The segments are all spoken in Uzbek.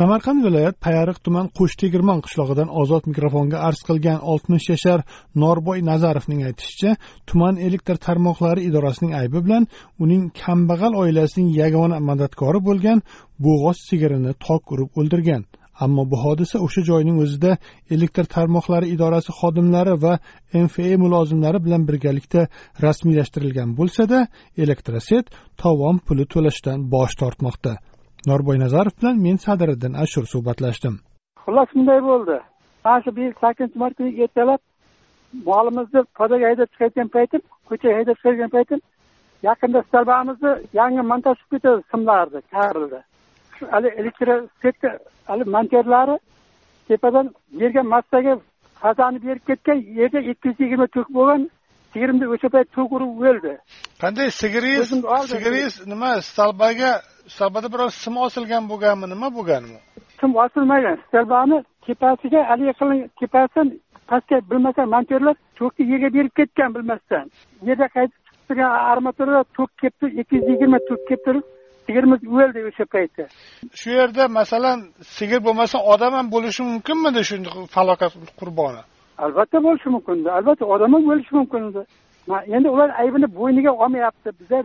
Samarqand viloyat payariq tuman qo'shtegirmon qishlog'idan ozod mikrofonga arz qilgan oltmish yashar norboy nazarovning aytishicha tuman elektr tarmoqlari idorasining aybi bilan uning kambag'al oilasining yagona madadkori bo'lgan bo'g'oz sigirini tok urib o'ldirgan. Ammo bu hodisa o'sha joyning o'zida elektr tarmoqlari idorasi xodimlari va mfa mulozimlari bilan birgalikda rasmiylashtirilgan bo'lsada elektroset tovon puli to'lashdan bosh tortmoqda. Norboy nazarov bilan men sadiriddin ashur suhbatlashdim. Xullas bunday bo'ldi. Mana shu bir sakkizinchi mart kuni ertalab molimizni podaga haydab chiqayotgan paytim ko'chaga haydab chiqayotgan paytim yaqinda stolbamizni yangi montaj qilib ketadi simlarni karildi. Hali elektrosetka hali monterlari tepadan yerga massaga fazani berib ketgan yerga ikki yuz yigirma tok bo'lgan sigirimni o'sha payt tok urib o'ldi qanday sigiringiz sigiringiz nima stolbaga stolbada biroz sim osilgan bo'lganmi nima bo'lgan u sim osilmagan. Stolbani tepasiga haligi qiling tepasidan pastga bilmasdan monterlar tokni yerga berib ketgan bilmasdan. Yerda qaytib chiqib turgan armaturada tok kelib turib ikki yuz yigirma tok kelib turib sigirimiz o'ldi o'sha paytda. Shu yerda masalan sigir bo'lmasa odam ham bo'lishi mumkinmidi shu falokat qurboni albatta bo'lishi mumkin. Albatta odam ham bo'lishi mumkin endi ular aybini bo'yniga olmayapti. Bizlar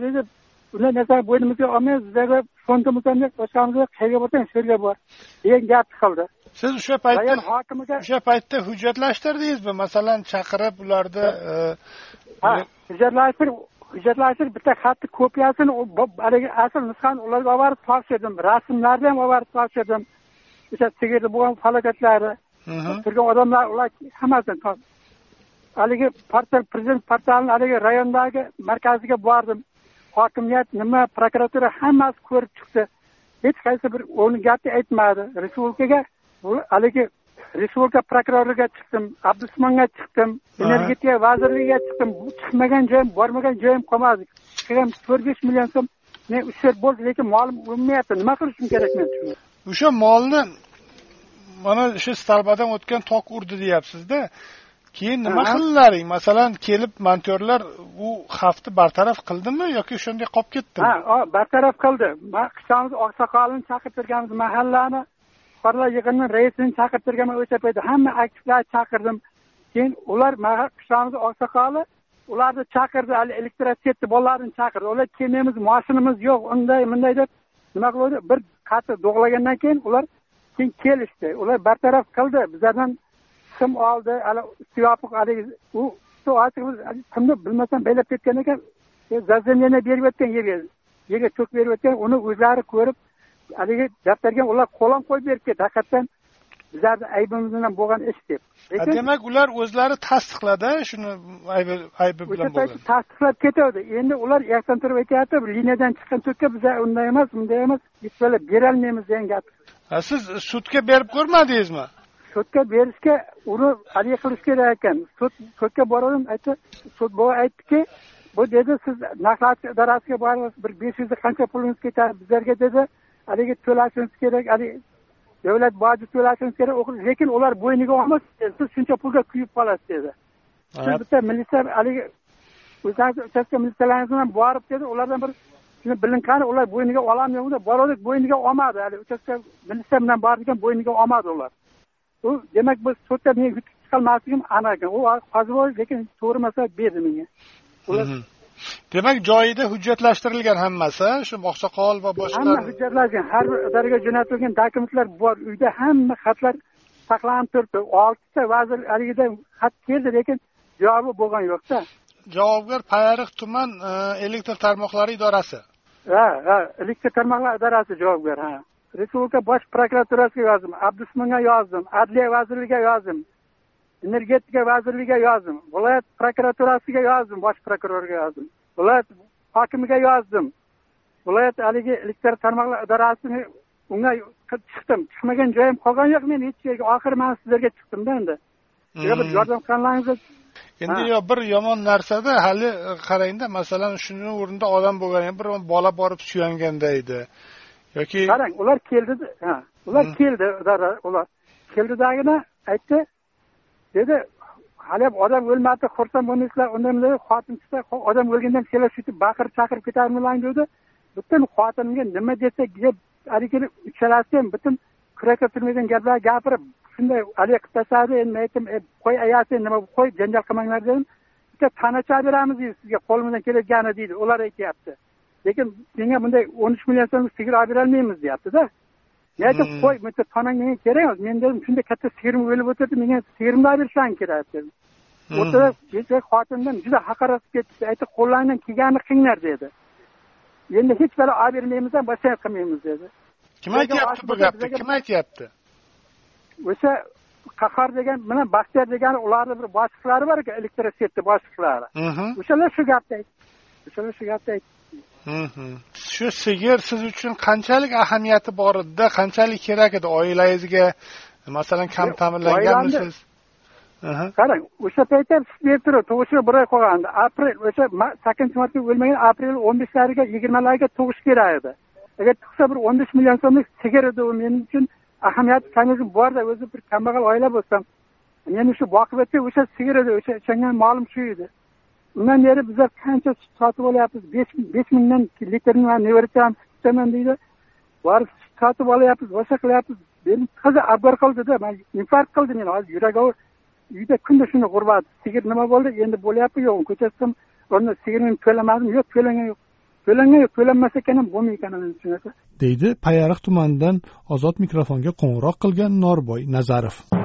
unday narsani bo'ynimizga olmaymiz bizlarga fondimiz ham yo'q boshqamiz yo'q qayerga borsang shu yerga bor degan gapni qildi. Siz o'sha paytda hokimiga o'sha paytda hujjatlashtirdingizmi? Masalan chaqirib ularni ha. hujjatlashtirib hujjatlashtirish bitta xatni kopiyasini haligi asl nusxani ularga olib borib topshirdim. Rasmlarni ham olib borib topshirdim. O'sha sigirni bo'lgan falokatlari turgan odamlar ular hammasini haligi portal prezident portalini haligi rayondagi markaziga bordim. Hokimiyat nima prokuratura hammasi ko'rib chiqdi. Hech qaysi bir uni gapni aytmadi. Respublikaga haligi respublika prokuroriga chiqdim abdusmonga chiqdim energetika vazirligiga chiqdim. Chiqmagan joyim bormagan joyim qolmadi. Chiqqan to'rt besh million so'm men ustert bo'ldi lekin molim unmayapti nima qilishim kerak men o'sha molni mana shu stolbadan o'tgan tok urdi deyapsizda keyin nima qildilaring masalan kelib monterlar u xavfni bartaraf qildimi yoki o'shanday qolib ketdimi? Ha bartaraf qildi. Qishlog'imiz oqsoqolini chaqirtirganmiz mahallani. Fuqarolar yig'inini raisini chaqirtirganman o'sha paytda hamma aktivlarni chaqirdim. Keyin ular qishlog'imizni oqsoqoli ularni chaqirdi hali elektrosetni bolalarini chaqirdi. Ular kelmaymiz mashinamiz yo'q unday bunday deb nima qiluvdi? Bir qattiq do'g'lagandan keyin ular keyin kelishdi. Ular bartaraf qildi. Bizlardan sim oldi? Hali usti yopiq haligi u usti ochiq simni bilmasam baylab ketgan ekan. Zazzamleniya berib o'tgan yerga yerga cho'k berib o'tgan uni o'zlari ko'rib haligi daftarga ular qo'lon qo'yib berib ketdi haqiqatdan bizlarni aybimiz bilan bo'lgan ish deb. Demak ular o'zlari tasdiqladi shuni aybi aybi bilan paytda tasdiqlab ketadi. Endi ular yoqdan turib aytyapti liniyadan chiqqan tokka biz unday emas bunday emas hech bo'lib berolmaymiz degan gap. Siz sudga berib ko'rmadingizmi sudga berishga uni haligi qilish kerak ekan. Sud sudga bordim aytdi sud boy aytdiki bu dedi siz naqlat idorasiga borib bir besh yuz qancha pulingiz ketadi bizlarga dedi. Haligi to'lashingiz kerak haligi davlat boji to'lashingiz kerak lekin ular bo'yniga olmas siz shuncha pulga kuyib qolasiz dedi. Siz bitta militsiya haligi o'zlaringiz uchastka militsiyalaringiz bilan borib dedi ulardan bir shuni biling qani ular bo'yniga ololmayapti bordik bo'yniga olmadi. Hali uchastka militsiya bilan bordik bo'yniga olmadi ular u demak biz sudda men yutib chiqolmasligim aniq ekan. U hozir lekin emas berdi menga. Ular demak joyida hujjatlashtirilgan hammasi shu oqsoqol va boshqa hamma hujjatlangan har bir idoraga jo'natilgan dokumentlar bor. Uyda hamma xatlar saqlanib turibdi. Oltita vazir haligidan xat keldi lekin javobi bo'lgan yo'qda javobgar payariq tuman elektr tarmoqlari idorasi. Ha ha elektr tarmoqlar idorasi javobgar ha respublika bosh prokuraturasiga yozdim abdusmonga yozdim adliya vazirligiga yozdim energetika vazirligiga yozdim viloyat prokuraturasiga yozdim bosh prokurorga yozdim viloyat hokimiga yozdim viloyat haligi elektr tarmoqlar idorasini unga chiqdim. Chiqmagan joyim qolgani yo'q men hech yerga oxiri man sizlarga chiqdimda endi. Bir yordam qilganlaringizni endi yo bir yomon narsada hali qarangda masalan shuni o'rnida odam bo'lgan bir bola borib suyanganda edi yoki qarang ular keldi ha ular keldi ular. Keldidagina aytdi dedi haliyam odam o'lmabdi xursand bo'lmaysizlar bunday xotin chiqsa odam o'lgandan keyin shu baqirib chaqirib ketarmilang dedi. Butun xotinimga nima desa deb haligi uchalasi ham butun kurakka turmaydigan gaplar gapirib shunday haligi qilib tashladi endi men aytdim e, qo'y ayasi nima qo'y janjal qilmanglar dedim. Bitta tanacha beramiz deydi sizga qo'limizdan kelgani deydi. Ular aytyapti lekin menga bunday o'n uch million so'm sigir olib berolmaymiz deyaptida men aytdim hmm. qo'y bitta tanang menga kerak emas men dedim shunday katta sigirim o'lib o'tirdi menga sigirimni olib berishlaring kerak dedim. Hmm. o'rtada xotindan juda haqorat qilib ketdi aytdi qo'llaringdan kelganini qilinglar dedi. Endi hech balo olib bermaymiz ham boshqa qilmaymiz dedi. Kim aytyapti bu gapni? Kim aytyapti? o'sha qahar degan bilan baxtiyor degani ularni bir boshliqlari bor ekan elektrosvetni boshliqlari. O'shalar shu gapni aytdi. O'shalar shu gapni aytdi shu sigir siz uchun qanchalik ahamiyati bor edida qanchalik kerak edi oilangizga? Masalan kam ta'minlanganmisiz? qarang o'sha paytda berib turib tug'ishiga bir oy qolgandi. Aprel o'sha sakkizinchi martda o'lmagan aprel o'n beshlariga yigirmalariga tug'ish kerak edi. Agar tug'sa bir o'n besh million so'mlik sigir edi u men uchun ahamiyati конечно borda o'zi bir kambag'al oila bo'lsam. Meni shu boqib o'tgan o'sha sigir edi o'sha ishongan molim shu edi undan beri bizlar qancha sut sotib olyapmiz? Besh mingdan litrini man nevaracham ichaman deydi. Borib sut sotib olyapmiz boshqa qilyapmiz. Meni qizi abgor qildida man infarkt qildi meni hozir yuragi uyda kunda shuni g'urbat sigir nima bo'ldi? Endi bo'lyapti yo'q ko'chada chiqsam unda sigirni to'lamadim. Yo'q to'langan yo'q. To'langan yo'q to'lanmasa ekan ham bo'lmay ekan shunaqa deydi payariq tumanidan ozod mikrofonga qo'ng'iroq qilgan norboy nazarov.